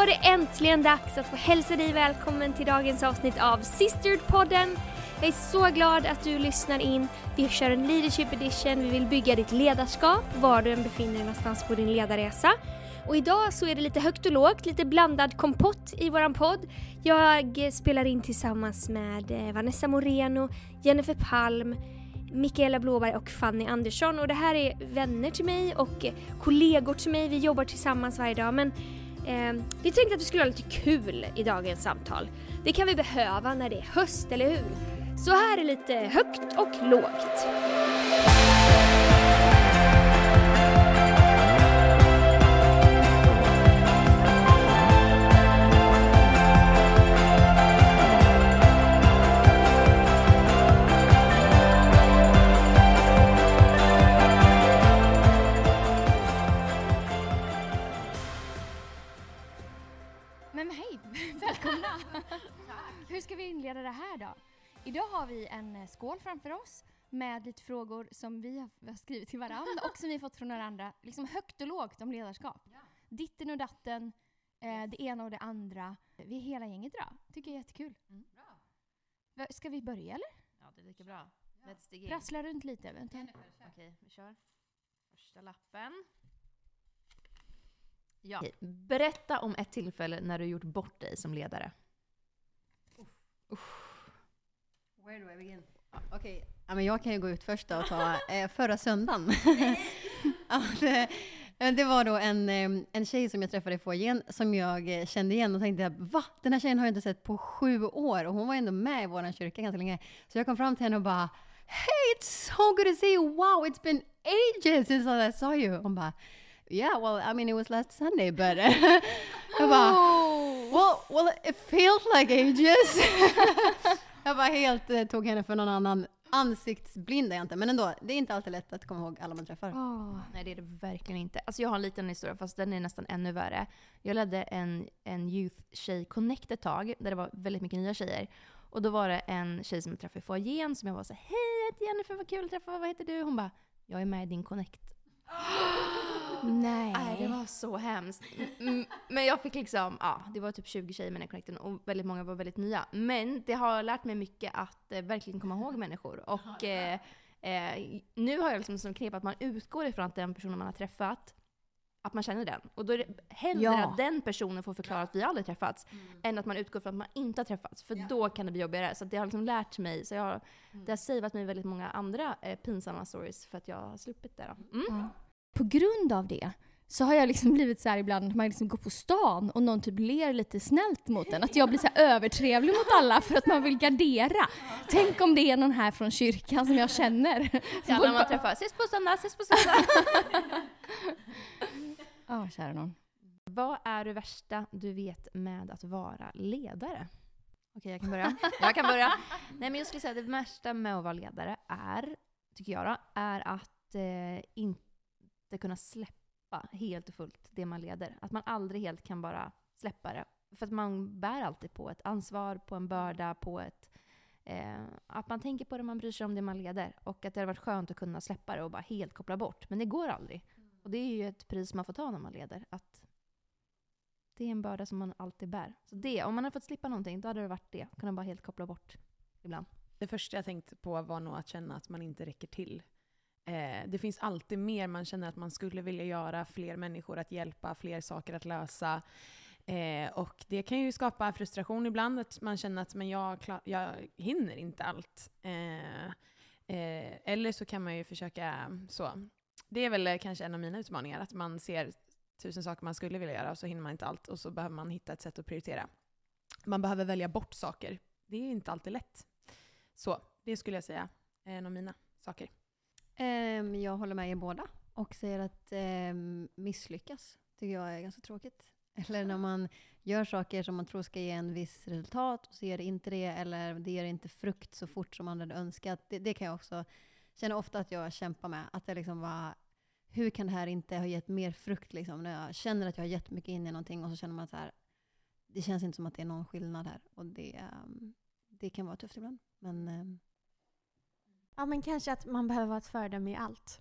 var det äntligen dags att få hälsa dig välkommen till dagens avsnitt av Sisterhood-podden. Jag är så glad att du lyssnar in. Vi kör en leadership edition. Vi vill bygga ditt ledarskap var du än befinner dig någonstans på din ledarresa. Och idag så är det lite högt och lågt, lite blandad kompott i våran podd. Jag spelar in tillsammans med eh, Vanessa Moreno, Jennifer Palm, Mikaela Blåberg och Fanny Andersson och det här är vänner till mig och eh, kollegor till mig. Vi jobbar tillsammans varje dag men eh, vi tänkte att vi skulle ha lite kul i dagens samtal. Det kan vi behöva när det är höst, eller hur? Så här är lite högt och lågt. Idag har vi en eh, skål framför oss med lite frågor som vi har- vi har skrivit till varandra och som vi har fått från några andra. Liksom högt och lågt om ledarskap. Ditten och datten, eh, det ena och det andra. Vi är hela gänget idag. Tycker jag är jättekul. Va- Ska vi börja eller? Ja, det är lika bra. Let's dig in. Prassla runt lite eventuellt. Okej, vi kör. Första lappen. Ja. Berätta om ett tillfälle när du gjort bort dig som ledare. Where do I begin? Okej, ja, men jag kan ju gå ut först då och ta eh, förra söndagen. ja, det, eh, det var då en, eh, en tjej som jag träffade i foajén som jag eh, kände igen och tänkte va? Den här tjejen har jag inte sett på sju år och hon var ändå med i vår kyrka ganska länge. Så jag kom fram till henne och bara Hey, it's so good to see you! Wow, it's been ages since I saw you! Hon bara Yeah, well, I mean it was last Sunday, but... jag bara Well, well, it feels like ages. Jag bara helt eh, tog henne för någon annan. Ansiktsblind är jag inte, men ändå. Det är inte alltid lätt att komma ihåg alla man träffar. Åh. Nej, det är det verkligen inte. Alltså jag har en liten historia, fast den är nästan ännu värre. Jag ledde en, en Youth Tjej Connect ett tag, där det var väldigt mycket nya tjejer. Och då var det en tjej som jag träffade i foajén som jag var så här, Hej, jag heter Jennifer, vad kul att träffa, vad heter du? Hon bara, jag är med i din Connect. Nej. Nej, det var så hemskt. Mm, Men jag fick liksom, ja, det var typ 20 tjejer med den connecten och väldigt många var väldigt nya. Men det har lärt mig mycket att eh, verkligen komma ihåg människor. Och eh, eh, nu har jag liksom som knep att man utgår ifrån att den personen man har träffat, att man känner den. Och då är det hellre Ja. att den personen får förklara att vi aldrig träffats, än att man utgår från att man inte har träffats. För då kan det bli jobbigare. Så det har liksom lärt mig, så jag har, det har savat mig väldigt många andra eh, pinsamma stories för att jag har sluppit det. Då. Mm. På grund av det så har jag liksom blivit så här ibland när man liksom går på stan och någon typ ler lite snällt mot en. Att jag blir så här övertrevlig mot alla för att man vill gardera. Tänk om det är någon här från kyrkan som jag känner. Till alla man träffar, ses på söndag, ses på söndag. Ja, kära någon. Vad är det värsta du vet med att vara ledare? Okej, jag kan börja. Jag kan börja. Nej, men jag skulle säga att det värsta med att vara ledare är, tycker jag då, är att eh, inte kunna släppa helt och fullt det man leder. Att man aldrig helt kan bara släppa det. För att man bär alltid på ett ansvar, på en börda, på ett... Eh, att man tänker på det, man bryr sig om det man leder. Och att det hade varit skönt att kunna släppa det och bara helt koppla bort. Men det går aldrig. Och det är ju ett pris man får ta när man leder. Att det är en börda som man alltid bär. Så det, om man hade fått slippa någonting, då hade det varit det. Kunna bara helt koppla bort ibland. Det första jag tänkte på var nog att känna att man inte räcker till. Eh, det finns alltid mer man känner att man skulle vilja göra, fler människor att hjälpa, fler saker att lösa. Eh, och det kan ju skapa frustration ibland, att man känner att men jag, klar, jag hinner inte allt. Eh, eh, eller så kan man ju försöka så. Det är väl eh, kanske en av mina utmaningar, att man ser tusen saker man skulle vilja göra och så hinner man inte allt och så behöver man hitta ett sätt att prioritera. Man behöver välja bort saker. Det är inte alltid lätt. Så, det skulle jag säga är en av mina saker. Ehm, jag håller med er båda och säger att ehm, misslyckas tycker jag är ganska tråkigt. Eller när man gör saker som man tror ska ge en viss resultat och så ger det inte det, eller det ger inte frukt så fort som man hade önskat. Det, det kan jag också känna ofta att jag kämpar med. Att det liksom var, hur kan det här inte ha gett mer frukt? Liksom? När jag känner att jag har gett mycket in i någonting och så känner man så här, det känns inte som att det är någon skillnad här. Och det, ehm, det kan vara tufft ibland. Men Ja, men kanske att man behöver vara ett föredöme i allt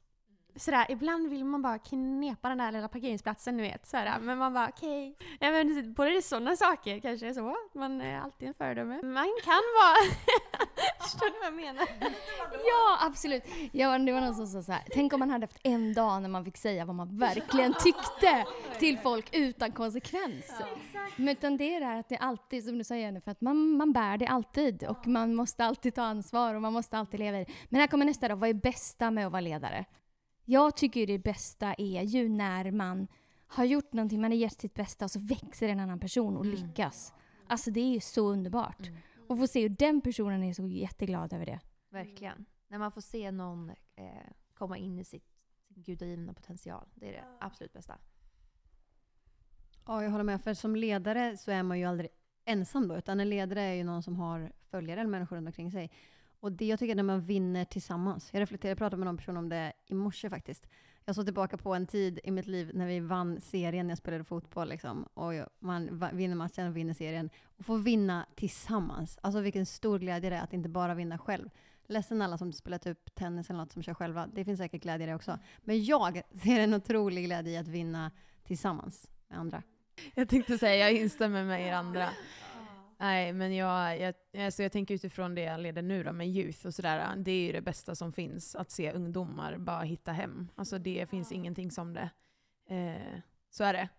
sådär, ibland vill man bara knepa den där lilla parkeringsplatsen, du vet. Sådär. Men man bara okej. Ja, men både sådana saker kanske är så. Man är alltid en föredöme. Man kan vara... Förstår du vad jag menar? Ja, absolut. Ja, det var någon som sa så här. Tänk om man hade haft en dag när man fick säga vad man verkligen tyckte till folk utan konsekvens. Men utan det är det här att det är alltid, som du sa Jennifer, att man, man bär det alltid och man måste alltid ta ansvar och man måste alltid leva i det. Men här kommer nästa då, vad är bästa med att vara ledare? Jag tycker det bästa är ju när man har gjort någonting, man har gett sitt bästa och så växer en annan person och lyckas. Alltså det är ju så underbart. Och få se hur den personen är så jätteglad över det. Verkligen. När man får se någon eh, komma in i sitt, sin gudagivna potential. Det är det absolut bästa. Ja, jag håller med. För som ledare så är man ju aldrig ensam då, utan en ledare är ju någon som har följare eller människor runt omkring sig. Och det jag tycker när man vinner tillsammans. Jag reflekterade, jag pratade med någon person om det i morse faktiskt. Jag såg tillbaka på en tid i mitt liv när vi vann serien när jag spelade fotboll. Liksom. Och man vinner matchen och vinner serien. Och få vinna tillsammans. Alltså vilken stor glädje det är att inte bara vinna själv. Ledsen alla som spelar typ tennis eller något som kör själva. Det finns säkert glädje i det också. Men jag ser en otrolig glädje i att vinna tillsammans med andra. Jag tänkte säga, jag instämmer med er andra. Nej, men jag, jag, alltså jag tänker utifrån det jag leder nu då, med youth och sådär. Det är ju det bästa som finns, att se ungdomar bara hitta hem. Alltså det finns ingenting som det. Eh, så är det.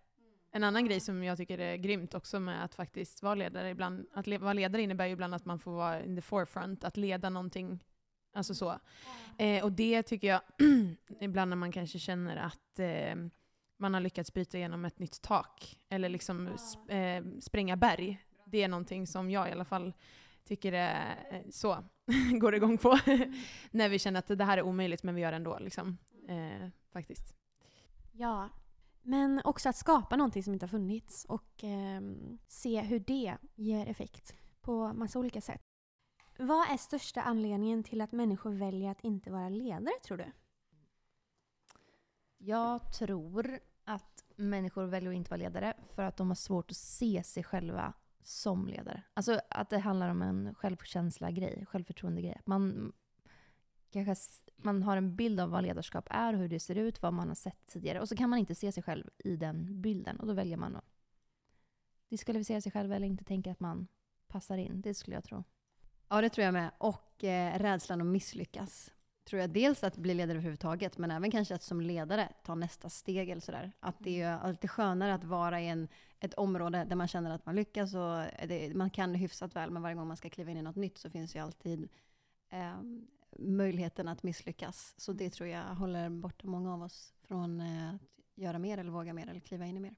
En annan grej som jag tycker är grymt också med att faktiskt vara ledare, ibland, att le, vara ledare innebär ju ibland att man får vara in the forefront, att leda någonting. Alltså så. Eh, och det tycker jag, ibland när man kanske känner att eh, man har lyckats bryta igenom ett nytt tak, eller liksom sp- eh, spränga berg. Det är någonting som jag i alla fall tycker är eh, så, går igång på. när vi känner att det här är omöjligt, men vi gör det ändå. Liksom. Eh, faktiskt. Ja, men också att skapa någonting som inte har funnits och ehm, se hur det ger effekt på massa olika sätt. Vad är största anledningen till att människor väljer att inte vara ledare, tror du? Jag tror att människor väljer att inte vara ledare för att de har svårt att se sig själva som ledare. Alltså att det handlar om en självkänsla-grej, självförtroende-grej. Man, kanske, man har en bild av vad ledarskap är, hur det ser ut, vad man har sett tidigare. Och så kan man inte se sig själv i den bilden. Och då väljer man att diskvalificera sig själv eller inte tänka att man passar in. Det skulle jag tro. Ja, det tror jag med. Och eh, rädslan att misslyckas. Tror jag dels att bli ledare överhuvudtaget, men även kanske att som ledare ta nästa steg eller sådär. Att det är alltid skönare att vara i en, ett område där man känner att man lyckas och det, man kan hyfsat väl, men varje gång man ska kliva in i något nytt så finns ju alltid eh, möjligheten att misslyckas. Så det tror jag håller borta många av oss från eh, att göra mer eller våga mer eller kliva in i mer.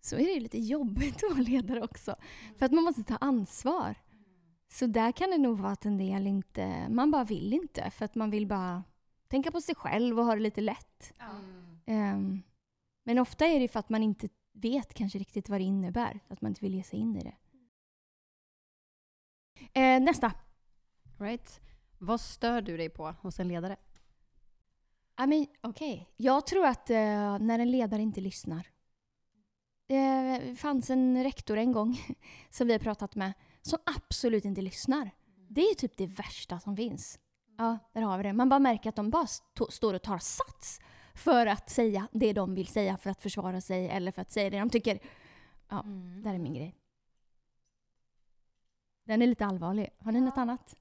Så är det ju lite jobbigt att vara ledare också. För att man måste ta ansvar. Så där kan det nog vara att en del inte, man bara vill inte. För att man vill bara tänka på sig själv och ha det lite lätt. Ehm, men ofta är det för att man inte vet kanske riktigt vad det innebär. Att man inte vill ge sig in i det. Eh, nästa. Right? Vad stör du dig på hos en ledare? Ja, men okej. Jag tror att eh, när en ledare inte lyssnar. Det fanns en rektor en gång som vi har pratat med som absolut inte lyssnar. Det är typ det värsta som finns. Ja, där har vi det. Man bara märker att de bara st- står och tar sats för att säga det de vill säga för att försvara sig eller för att säga det de tycker. Ja, där är min grej. Den är lite allvarlig. Har ni något annat?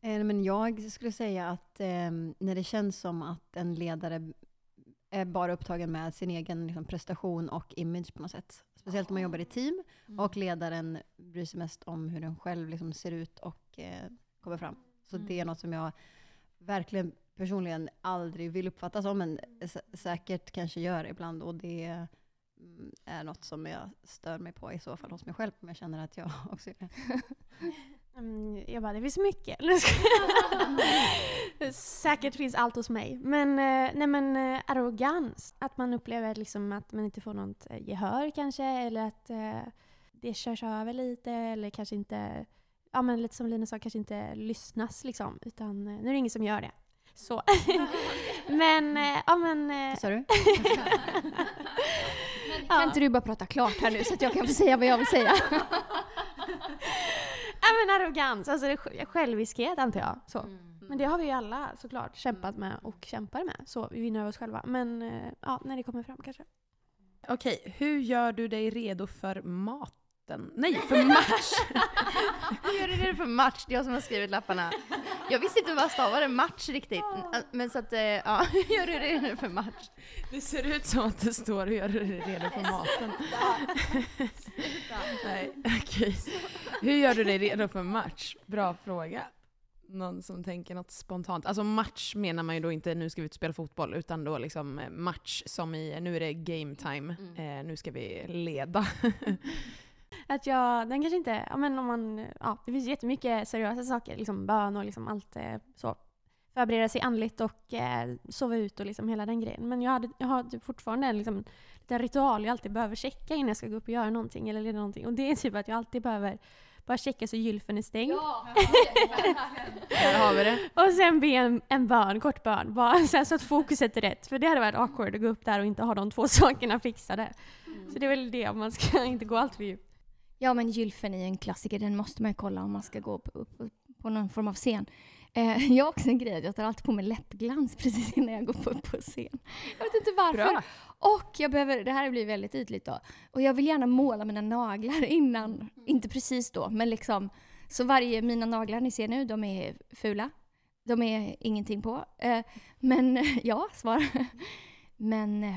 Eh, Men jag skulle säga att eh, när det känns som att en ledare är bara upptagen med sin egen liksom, prestation och image på något sätt. Speciellt om man jobbar i team och ledaren bryr sig mest om hur den själv liksom, ser ut och eh, kommer fram. Så det är något som jag verkligen personligen aldrig vill uppfattas som, men sä- säkert kanske gör ibland. Och det mm, är något som jag stör mig på i så fall hos mig själv, om jag känner att jag också är det. Mm, Jag bara, det finns mycket. Säkert finns allt hos mig. Men, eh, nej men eh, arrogans. Att man upplever liksom att man inte får något eh, gehör kanske. Eller att det körs över lite. Eller kanske inte, ja men lite som Lina sa, kanske inte lyssnas liksom. Utan nu är det ingen som gör det. Så. men, ja men... Vad sa du? Kan inte du bara prata klart här nu så att jag kan få säga vad jag vill säga? Men arrogans, alltså det själviskhet antar jag. Så. Men det har vi ju alla såklart kämpat med och kämpar med. Så vi vinner över oss själva. Men eh, ja, när det kommer fram kanske. Okej, hur gör du dig redo för maten? Nej, för match! Hur gör du det för match? Det är jag som har skrivit lapparna. Jag visste inte vad stavade match riktigt. Men så att, eh, ja, hur gör du det för match? Det ser ut som att det står hur gör du dig redo för maten. Nej, okej. Hur gör du dig redo för match? Bra fråga. Någon som tänker något spontant. Alltså match menar man ju då inte nu ska vi ut och spela fotboll, utan då liksom eh, match som i nu är det game time, eh, nu ska vi leda. Att jag, den kanske inte, ja men om man, ja det finns jättemycket seriösa saker, liksom bön och liksom allt eh, så. Förbereda sig andligt och eh, sova ut och liksom hela den grejen. Men jag, hade, jag har typ fortfarande en liksom, liten ritual jag alltid behöver checka innan jag ska gå upp och göra någonting eller leda någonting. Och det är typ att jag alltid behöver bara checka så gylfen är stängd. Där har vi det. Och sen be en, en bön, kort bön, bara så, här, så att fokuset är rätt. För det hade varit awkward att gå upp där och inte ha de två sakerna fixade. Så det är väl det, man ska inte gå allt för djupt. Ja men gylfen är ju en klassiker, den måste man ju kolla om man ska gå på, på, på någon form av scen. Eh, jag har också en grej jag tar alltid på mig läppglans precis innan jag går på, på scen. Jag vet inte varför. Bra. Och jag behöver, det här blir väldigt ytligt då. Och jag vill gärna måla mina naglar innan, inte precis då, men liksom. Så varje, mina naglar ni ser nu, de är fula. De är ingenting på. Eh, men ja, svar. Men eh,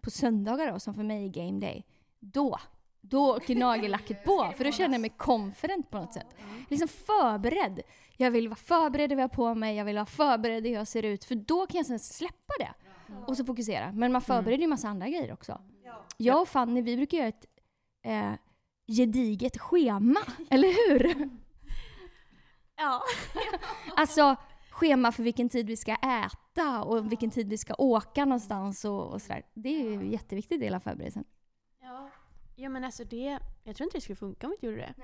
på söndagar då, som för mig är game day, då då åker nagellacket på, för då känner jag mig confident på något sätt. Liksom förberedd. Jag vill vara förberedd i vad jag har på mig, jag vill vara förberedd i hur jag ser ut, för då kan jag sen släppa det. Och så fokusera. Men man förbereder ju massa andra grejer också. Jag och Fanny, vi brukar göra ett eh, gediget schema, eller hur? Ja. Alltså, schema för vilken tid vi ska äta och vilken tid vi ska åka någonstans och, och sådär. Det är ju en jätteviktig del av förberedelsen. Ja. ja men alltså det, jag tror inte det skulle funka om vi inte gjorde det.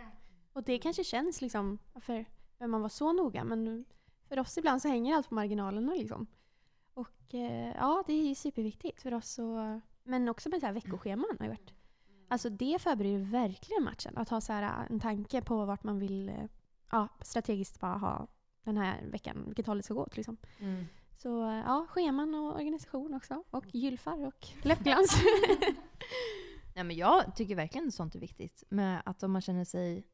Och det kanske känns liksom, för behöver man vara så noga? Men för oss ibland så hänger allt på marginalerna liksom. Och eh, ja, det är ju superviktigt för oss. Och, men också med så här veckoscheman har ju varit. Alltså det förbereder verkligen matchen. Att ha så här en tanke på vart man vill eh, ja, strategiskt bara ha den här veckan, vilket håll det ska gå åt liksom. Så eh, ja, scheman och organisation också. Och gylfar och läppglans. Nej, men jag tycker verkligen sånt är viktigt. Med att om man känner sig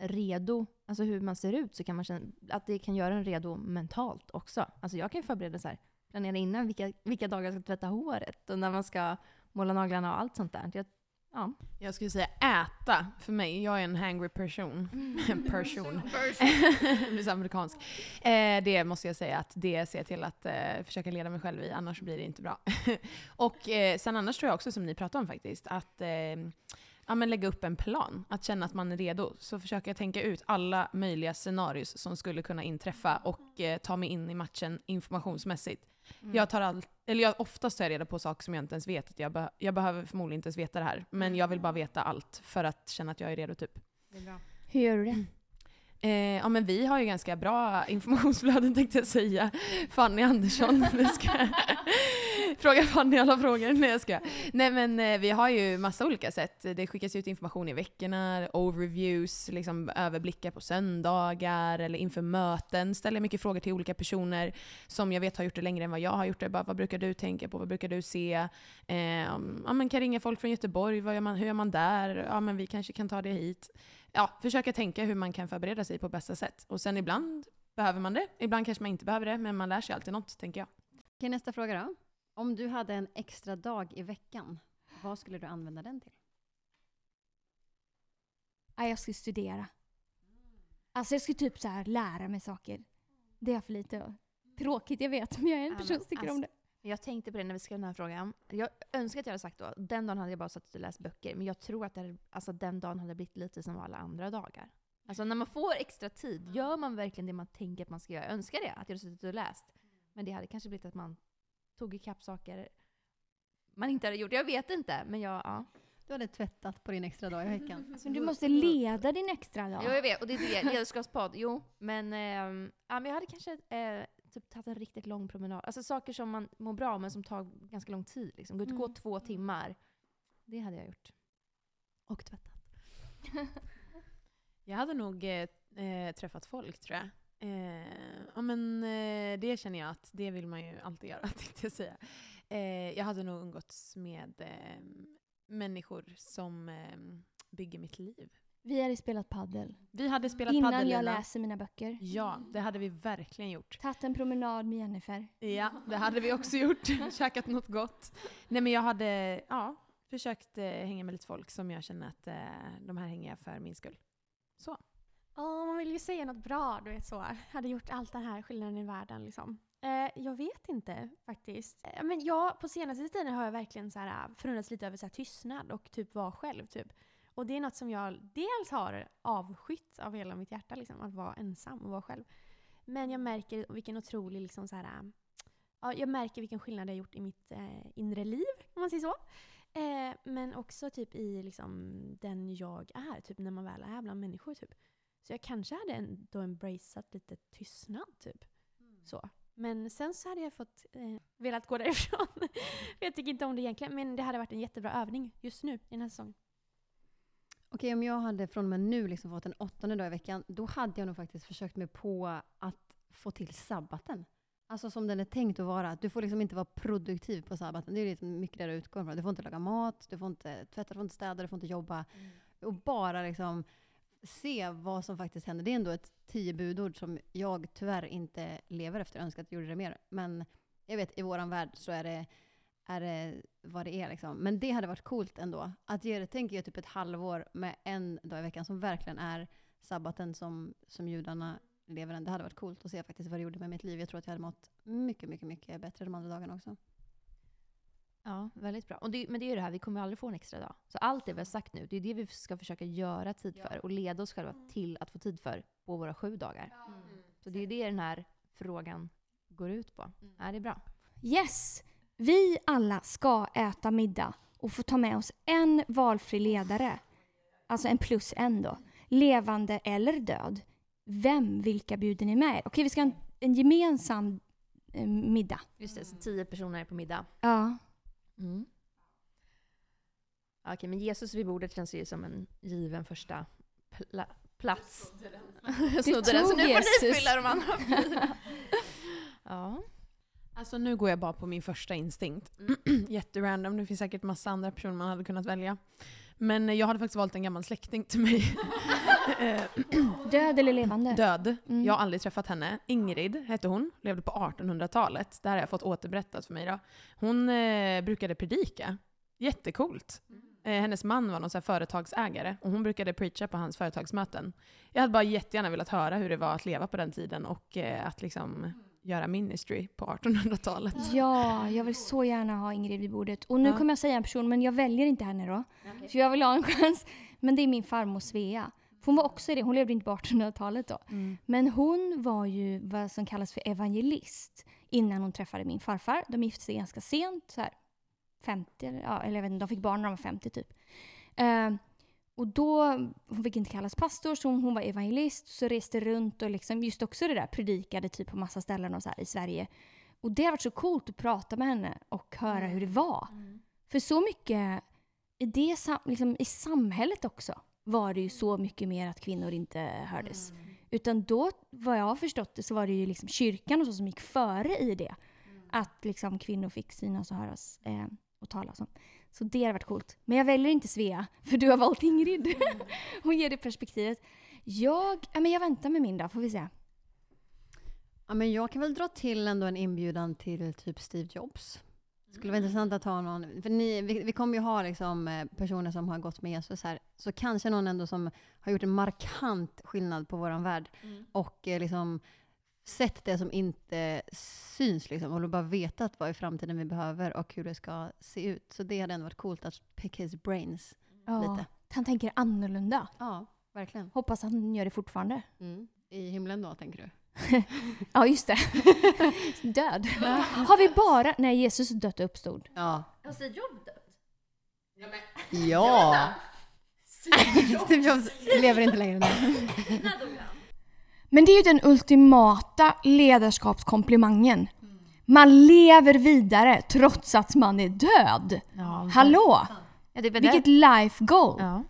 redo, alltså hur man ser ut, så kan man känna att det kan göra en redo mentalt också. Alltså jag kan ju förbereda så här, planera innan vilka, vilka dagar jag ska tvätta håret och när man ska måla naglarna och allt sånt där. Jag, ja. Jag skulle säga äta för mig. Jag är en hangry person. person. det blir så amerikansk. Eh, det måste jag säga att det ser jag till att eh, försöka leda mig själv i, annars blir det inte bra. och eh, sen annars tror jag också, som ni pratade om faktiskt, att eh, ja, men lägga upp en plan. Att känna att man är redo. Så försöker jag tänka ut alla möjliga scenarios som skulle kunna inträffa och eh, ta mig in i matchen informationsmässigt. Jag tar allt, eller jag, oftast tar jag reda på saker som jag inte ens vet. Att jag, be, jag behöver förmodligen inte ens veta det här. Men jag vill bara veta allt för att känna att jag är redo typ. Hur gör du det? Eh, ja men vi har ju ganska bra informationsflöden tänkte jag säga. Fanny Andersson. Fråga Fanny alla frågor. Nej jag ska. Nej men eh, vi har ju massa olika sätt. Det skickas ut information i veckorna, overviews, liksom överblickar på söndagar eller inför möten. Ställer mycket frågor till olika personer som jag vet har gjort det längre än vad jag har gjort det. Bara, vad brukar du tänka på? Vad brukar du se? Eh, ja, men kan ringa folk från Göteborg. Vad gör man, hur gör man där? Ja men vi kanske kan ta det hit ja, försöka tänka hur man kan förbereda sig på bästa sätt. Och sen ibland behöver man det, ibland kanske man inte behöver det, men man lär sig alltid något, tänker jag. Okej, nästa fråga då. Om du hade en extra dag i veckan, vad skulle du använda den till? Ja, jag ska studera. Alltså jag ska typ så här lära mig saker. Det är jag för lite. Tråkigt, jag vet, men jag är en Ja, person som tycker alltså- om det. Jag tänkte på det när vi skrev den här frågan. Jag önskar att jag hade sagt då, den dagen hade jag bara suttit och läst böcker. Men jag tror att det alltså, den dagen hade blivit lite som alla andra dagar. Alltså när man får extra tid, gör man verkligen det man tänker att man ska göra? Jag önskar det, att jag hade suttit och läst. Men det hade kanske blivit att man tog ikapp saker man inte hade gjort. Jag vet inte, men jag, ja. Du hade tvättat på din extra dag i veckan. Men du måste leda din extra dag. Jo, jag vet. Och det är det. Ledarskapspodd. Jo, men, ehm, ja, men jag hade kanske eh, typ tagit en riktigt lång promenad. Alltså saker som man mår bra men som tar ganska lång tid. Liksom. Gå ut och gå Mm. två timmar. Det hade jag gjort. Och tvättat. Jag hade nog eh, eh, träffat folk tror jag. Eh, ja men eh, det känner jag att det vill man ju alltid göra, tänkte jag säga. Eh, jag hade nog umgåtts med eh, människor som eh, bygger mitt liv. Vi hade spelat paddel. Vi hade spelat Innan padel, jag Lina. läser mina böcker. Ja, det hade vi verkligen gjort. Tagit en promenad med Jennifer. Ja, det hade vi också gjort. Käkat något gott. Nej men jag hade, ja, försökt eh, hänga med lite folk som jag känner att eh, de här hänger jag för min skull. Så. Åh, man vill ju säga något bra, du vet så. Hade gjort allt den här skillnaden i världen liksom. Eh, jag vet inte faktiskt. Eh, men jag, på senaste tiden har jag verkligen så här, eh, förundrats lite över så här, tystnad och typ vara själv. Typ. Och det är något som jag dels har avskytt av hela mitt hjärta, liksom, att vara ensam och vara själv. Men jag märker vilken otrolig, liksom, så här, eh, ja, jag märker vilken skillnad det har gjort i mitt eh, inre liv, om man säger så. Eh, men också typ i liksom, den jag är, typ när man väl är bland människor. Typ. Så jag kanske hade ändå embraceat lite tystnad, typ. Så. Men sen så hade jag fått eh, velat gå därifrån. För jag tycker inte om det egentligen, men det hade varit en jättebra övning just nu i den här säsongen. Okej, om jag hade från och med nu liksom fått en åttonde dag i veckan, då hade jag nog faktiskt försökt mig på att få till sabbaten. Alltså som den är tänkt att vara. Du får liksom inte vara produktiv på sabbaten. Det är liksom mycket där du utgår från. Du får inte laga mat, du får inte tvätta, du får inte städa, du får inte jobba. Och bara liksom se vad som faktiskt händer. Det är ändå ett tio budord som jag tyvärr inte lever efter. Jag önskar att jag gjorde det mer. Men jag vet, i vår värld så är det, är det vad det är. Liksom. Men det hade varit coolt ändå. Att ge det, tänker jag, typ ett halvår med en dag i veckan som verkligen är sabbaten som, som judarna lever den. Det hade varit coolt att se faktiskt vad det gjorde med mitt liv. Jag tror att jag hade mått mycket, mycket, mycket bättre de andra dagarna också. Ja, väldigt bra. Och det, men det är ju det här, vi kommer aldrig få en extra dag. Så allt det vi har sagt nu, det är det vi ska försöka göra tid för och leda oss själva till att få tid för på våra sju dagar. Så det är det den här frågan går ut på. Ja, det är bra. Yes! Vi alla ska äta middag och få ta med oss en valfri ledare. Alltså en plus en då. Levande eller död. Vem, vilka bjuder ni med er? Okej, vi ska ha en, en gemensam eh, middag. Just det, så tio personer på middag. Ja. Mm. Okej, men Jesus vid bordet känns ju som en given första pla plats. Jag snodde den, så nu får ni fylla de andra fyra. Ja. Alltså nu går jag bara på min första instinkt. Jätterandom, det finns säkert massa andra personer man hade kunnat välja. Men jag hade faktiskt valt en gammal släkting till mig. Eh, Död eller levande? Död. Mm. Jag har aldrig träffat henne. Ingrid hette hon, levde på 1800-talet. Det här har jag fått återberättat för mig. Då. Hon eh, brukade predika. Jättecoolt. Eh, hennes man var någon så företagsägare och hon brukade preacha på hans företagsmöten. Jag hade bara jättegärna velat höra hur det var att leva på den tiden och eh, att liksom göra ministry på 1800-talet. Ja, jag vill så gärna ha Ingrid vid bordet. Och nu Ja. kommer jag säga en person, men jag väljer inte henne då. För jag vill ha en chans. Men det är min farmor Svea. Hon var också det, hon levde inte på 1800-talet då. Men hon var ju vad som kallas för evangelist innan hon träffade min farfar. De gifte sig ganska sent, så här 50, eller, ja, eller jag vet inte, de fick barn när de var 50 typ. Eh, och då, hon fick inte kallas pastor, så hon, hon var evangelist, så reste runt och liksom just också det där predikade typ på massa ställen och så i Sverige. Och det har varit så coolt att prata med henne och höra hur det var. För så mycket i, det, liksom, i samhället också var det ju så mycket mer att kvinnor inte hördes. Utan då, vad jag har förstått det, så var det ju liksom kyrkan och så som gick före i det. Att liksom kvinnor fick synas och höras eh, och talas om. Så det har varit coolt. Men jag väljer inte Svea, för du har valt Ingrid. Hon ger det perspektivet. Jag, ja, men jag väntar med min dag, får vi se. Ja, men jag kan väl dra till ändå en inbjudan till typ Steve Jobs. Det skulle vara intressant att ha någon, för ni, vi, vi kommer ju ha liksom eh, personer som har gått med Jesus här, så kanske någon ändå som har gjort en markant skillnad på våran värld och eh, liksom sett det som inte syns liksom, och bara vetat vad i framtiden vi behöver och hur det ska se ut. Så det hade ändå varit coolt att pick his brains Ja, lite. Han tänker annorlunda. Ja, verkligen. Hoppas han gör det fortfarande. Mm. I himlen då, tänker du? Ja, just det. Död. Har vi bara... Nej, Jesus dött och uppstod. Ja. Har Steve Jobs dött? Ja! Steve Jobs lever inte längre nu. Men det är ju den ultimata ledarskapskomplimangen. Man lever vidare trots att man är död. Ja, Hallå! Ja, det är väl Vilket life goal! Ja.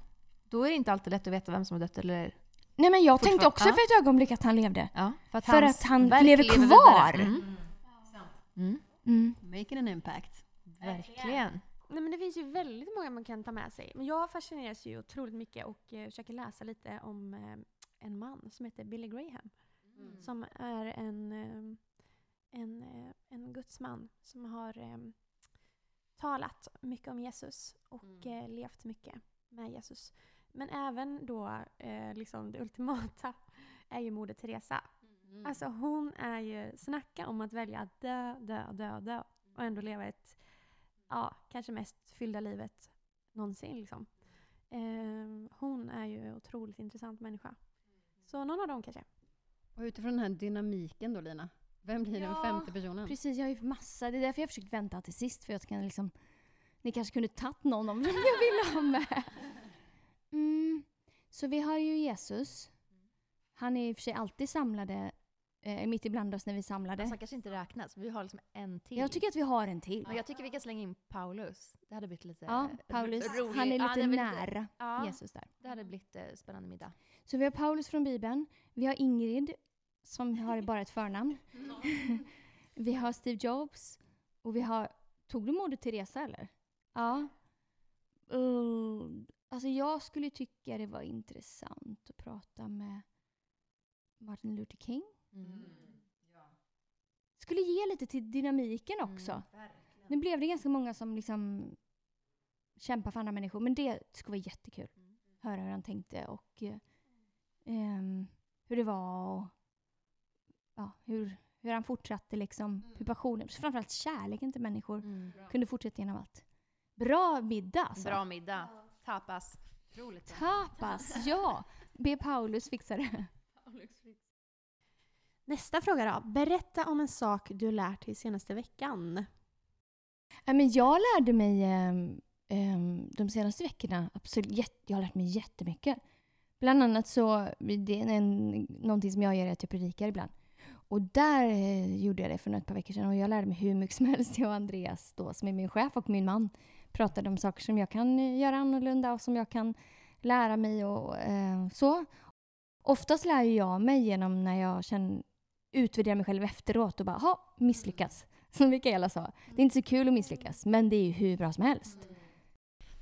Då är det inte alltid lätt att veta vem som har dött eller... Nej men jag tänkte också för ett ögonblick att han levde. Ja, för att, För att han lever kvar. vidare. Mm. Mm. Mm. Making an impact. Verkligen. Nej, men det finns ju väldigt många man kan ta med sig. Men jag fascineras ju otroligt mycket och eh, försöker läsa lite om eh, en man som heter Billy Graham. Som är en, eh, en, eh, en gudsman som har eh, talat mycket om Jesus och eh, levt mycket med Jesus. Men även då, eh, liksom det ultimata är ju Moder Teresa. Alltså hon är ju, snacka om att välja att dö, dö, dö, dö och ändå leva ett, ja, kanske mest fyllda livet någonsin liksom. Ehm, hon är ju en otroligt intressant människa. Så någon av dem kanske. Och utifrån den här dynamiken då Lina, vem blir den Ja, femte personen? Precis, jag har ju massa. Det är därför jag försökt vänta till sist för jag ska liksom... Ni kanske kunde tagit någon om jag ville ha med. Så vi har ju Jesus. Han är i och för sig alltid samlade, eh, mitt ibland oss när vi samlade. Alltså, han kanske inte räknas. Vi har liksom en till. jag tycker att vi har en till. Men jag tycker vi kan slänga in Paulus. Det hade blivit lite Ja, Paulus. rolig- Han är Ja, lite det nära Ja, Jesus där. det hade blivit eh, spännande middag. Så vi har Paulus från Bibeln. Vi har Ingrid som har bara ett förnamn. vi har Steve Jobs. Och vi har... Tog du Moder Teresa eller? Ja. Uh, alltså jag skulle tycka det var intressant att prata med Martin Luther King. Skulle ge lite till dynamiken också. Nu blev det ganska många som liksom kämpar för andra människor, men det skulle vara jättekul. Höra hur han tänkte och ehm, hur det var och ja, hur, hur han fortsatte liksom, hur passionen, framförallt kärleken till människor Mm. kunde fortsätta genom allt. Bra middag alltså. Bra middag. Tapas. Otroligt bra. Tapas, ja! Be Paulus fixa det. Nästa fråga då. Berätta om en sak du lärt dig senaste veckan. Ja, men jag lärde mig ehm, ehm, de senaste veckorna, absolut, jag har lärt mig jättemycket. Bland annat så, det är en, någonting som jag gör är att jag predikar ibland. Och där eh, gjorde jag det för ett par veckor sedan och jag lärde mig hur mycket som helst. Jag och Andreas då, som är min chef och min man, pratade om saker som jag kan eh, göra annorlunda och som jag kan lära mig och eh, så. Oftast lär jag mig genom när jag känner, utvärderar mig själv efteråt och bara, ha misslyckas. Som Mikaela sa. Det är inte så kul att misslyckas, men det är ju hur bra som helst.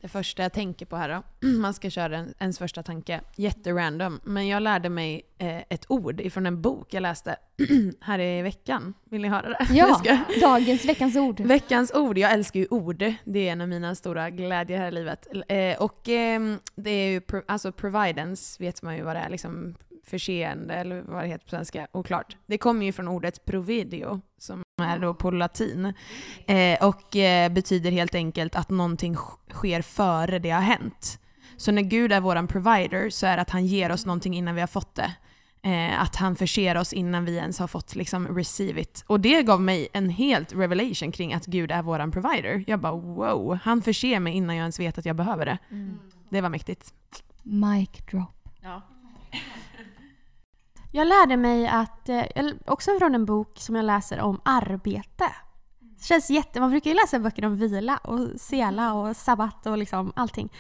Det första jag tänker på här då, man ska köra en, ens första tanke, jätterandom. Men jag lärde mig eh, ett ord ifrån en bok jag läste här i veckan. Vill ni höra det? Ja, dagens, veckans ord. Veckans ord, jag älskar ju ord. Det är en av mina stora glädjer här i livet. Eh, och ehm, det är ju, pro, alltså providence vet man ju vad det är, liksom förseende eller vad det heter på svenska, oklart. Det kommer ju från ordet providio, som är då på latin. Eh, och eh, betyder helt enkelt att någonting sk- sker före det har hänt. Så när Gud är våran provider så är det att han ger oss någonting innan vi har fått det. Eh, att han förser oss innan vi ens har fått liksom receive it. Och det gav mig en helt revelation kring att Gud är våran provider. Jag bara wow, han förser mig innan jag ens vet att jag behöver det. Det var mäktigt. Mic drop. Ja. Jag lärde mig att, eh, också från en bok som jag läser om arbete. Det känns jätte, man brukar ju läsa böcker om vila och sela och sabbat och liksom allting.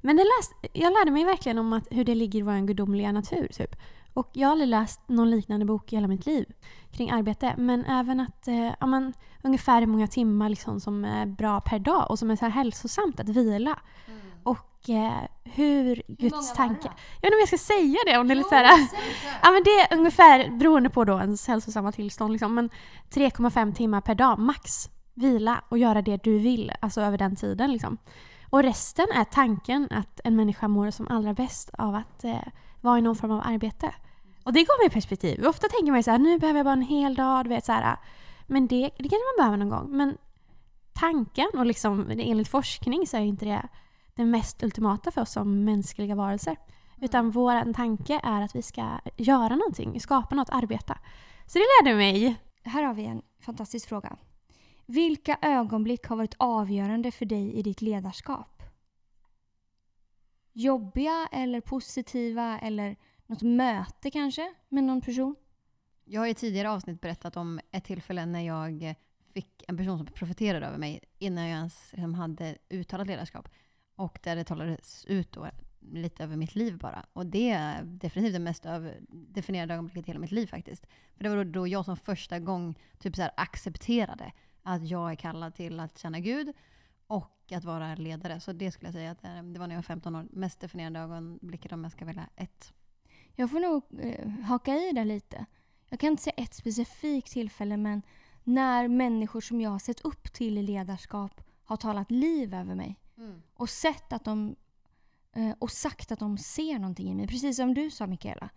Men det jag lärde mig verkligen om att, hur det ligger i vår gudomliga natur. Typ. Och jag har aldrig läst någon liknande bok i hela mitt liv kring arbete. Men även att eh, ja, man, ungefär hur många timmar liksom, som är bra per dag och som är så här hälsosamt att vila. Mm. Och eh, hur Guds tanke... Jag vet inte om jag ska säga det. Om det är lite så här, ja, men det är ungefär, beroende på då ens hälsosamma tillstånd, liksom, men 3,5 timmar per dag max. Vila och göra det du vill, alltså över den tiden. Liksom. Och resten är tanken att en människa mår som allra bäst av att eh, vara i någon form av arbete. Och det gav mig perspektiv. Ofta tänker man ju så här, nu behöver jag bara en hel dag, du vet så här. Men det, det kanske man behöver någon gång. Men tanken, och liksom, enligt forskning så är inte det det mest ultimata för oss som mänskliga varelser. Utan vår tanke är att vi ska göra någonting, skapa något, arbeta. Så det lärde mig. Här har vi en fantastisk fråga. Vilka ögonblick har varit avgörande för dig i ditt ledarskap? Jobbiga eller positiva eller något möte kanske med någon person? Jag har i tidigare avsnitt berättat om ett tillfälle när jag fick en person som profeterade över mig innan jag ens liksom hade uttalat ledarskap. Och där det talades ut då lite över mitt liv bara. Och det är definitivt det mest över, definierade ögonblicket i hela mitt liv faktiskt. För det var då, jag som första gång typ så här, accepterade att jag är kallad till att känna Gud och att vara ledare. Så det skulle jag säga att eh, det var när jag var 15 år. Mest definierande ögonblicket om jag ska välja ett. Jag får nog eh, haka i där lite. Jag kan inte säga ett specifikt tillfälle men när människor som jag har sett upp till i ledarskap har talat liv över mig och sett att de eh, och sagt att de ser någonting i mig. Precis som du sa Mikaela.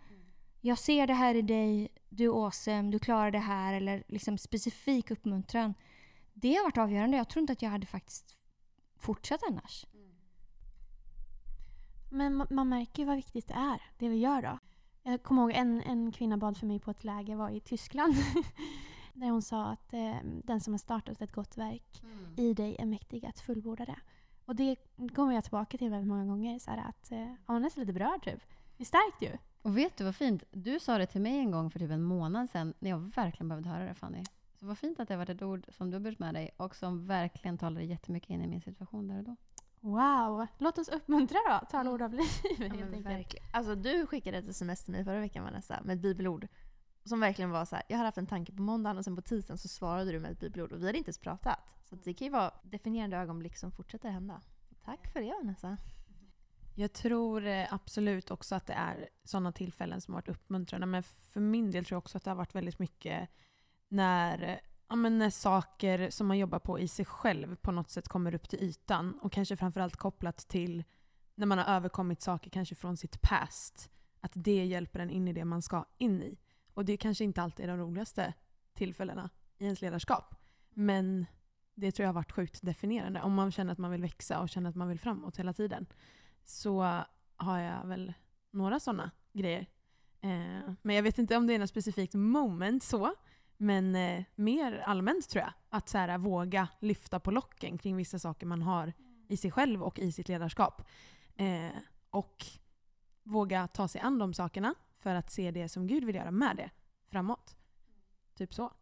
Jag ser det här i dig, du är awesome, du klarar det här eller liksom specifik uppmuntran. Det har varit avgörande. Jag tror inte att jag hade faktiskt fortsatt annars. Men ma- man märker ju vad viktigt det är, det vi gör då. Jag kommer ihåg en, en kvinna bad för mig på ett läger, var i Tyskland. där hon sa att eh, den som har startat ett gott verk i dig är mäktig att fullborda det. Och det kommer jag tillbaka till väldigt många gånger. Så här att, eh, man är nästan lite berörd typ. Det är starkt ju. Och vet du vad fint? Du sa det till mig en gång för typ en månad sedan när jag verkligen behövde höra det Fanny. Så vad fint att det var ett ord som du har burit med dig och som verkligen talade jättemycket in i min situation där och då. Wow! Låt oss uppmuntra då. Tala ord av livet Ja, enkelt. verkligen. Alltså du skickade ett sms till mig förra veckan Vanessa med ett bibelord. Som verkligen var så här, jag hade haft en tanke på måndagen och sen på tisdagen så svarade du med ett bibelord och vi hade inte ens pratat. Så det kan ju vara definierande ögonblick som fortsätter hända. Tack för det Vanessa. Jag tror eh, absolut också att det är sådana tillfällen som har varit uppmuntrande. Men för min del tror jag också att det har varit väldigt mycket när, ja, men när saker som man jobbar på i sig själv på något sätt kommer upp till ytan. Och kanske framförallt kopplat till när man har överkommit saker kanske från sitt past. Att det hjälper en in i det man ska in i. Och det kanske inte alltid är de roligaste tillfällena i ens ledarskap. Men det tror jag har varit sjukt definierande. Om man känner att man vill växa och känner att man vill framåt hela tiden så har jag väl några sådana grejer. Eh, men jag vet inte om det är något specifikt moment så. Men eh, mer allmänt tror jag. Att så här, våga lyfta på locken kring vissa saker man har i sig själv och i sitt ledarskap. Eh, och våga ta sig an de sakerna för att se det som Gud vill göra med det framåt. Typ så.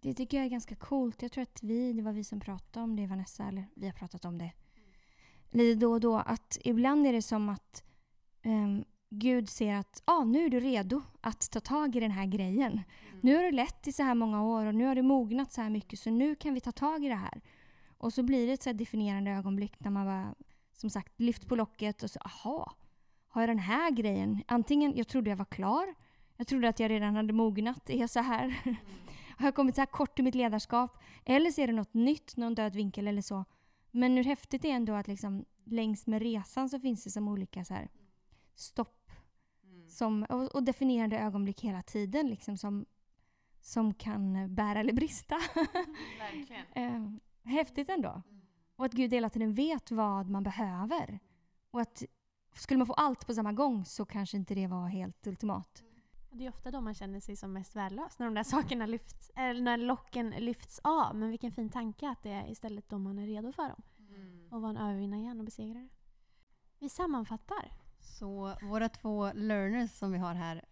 Det tycker jag är ganska coolt. Jag tror att vi, det var vi som pratade om det Vanessa, eller vi har pratat om det lite då och då. Att ibland är det som att ehm, Gud ser att ah, nu är du redo att ta tag i den här grejen. Nu har du lett i så här många år och nu har du mognat så här mycket så nu kan vi ta tag i det här. Och så blir det ett så definierande ögonblick när man bara, som sagt, lyft på locket och så aha, har jag den här grejen? Antingen, jag trodde jag var klar, jag trodde att jag redan hade mognat, är jag så här? har jag kommit så här kort i mitt ledarskap? Eller så är det något nytt, någon död vinkel eller så. Men hur häftigt det är ändå att liksom, längs med resan så finns det som olika så här, stopp som, och, och definierande ögonblick hela tiden liksom, som, som kan bära eller brista. Verkligen. Eh, häftigt ändå. Och att Gud hela tiden vet vad man behöver. Och att skulle man få allt på samma gång så kanske inte det var helt ultimat. Det är ofta då man känner sig som mest värdelös, när de där sakerna lyfts, eller när locken lyfts av. Men vilken fin tanke att det är istället då man är redo för dem. Och vara en övervinnare igen och besegrare. Vi sammanfattar. Så våra två learners som vi har här,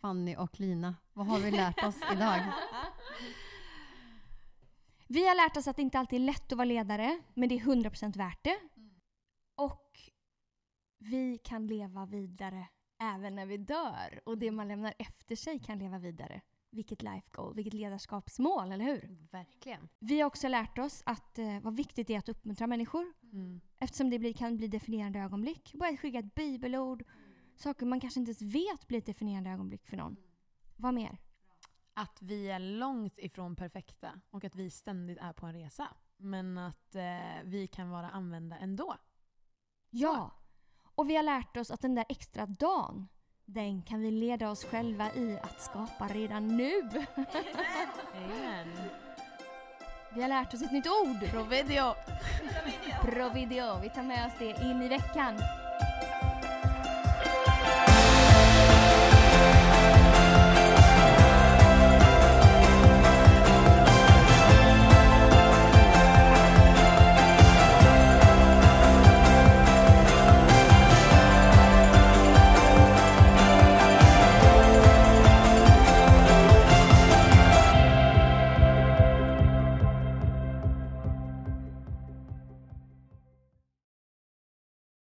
Fanny och Lina, vad har vi lärt oss idag? Vi har lärt oss att det inte alltid är lätt att vara ledare, men det är 100% värt det. Och vi kan leva vidare även när vi dör. Och det man lämnar efter sig kan leva vidare. Vilket life goal, vilket ledarskapsmål, eller hur? Verkligen. Vi har också lärt oss att eh, vad viktigt det är att uppmuntra människor. Mm. Eftersom det blir, kan bli definierande ögonblick. Bara skicka ett bibelord. Saker man kanske inte ens vet blir ett definierande ögonblick för någon. Vad mer? Att vi är långt ifrån perfekta och att vi ständigt är på en resa. Men att eh, vi kan vara använda ändå. Ja! Och vi har lärt oss att den där extra dagen, den kan vi leda oss själva i att skapa redan nu. Amen. Vi har lärt oss ett nytt ord. Provedio! Providio. Vi tar med oss det in i veckan.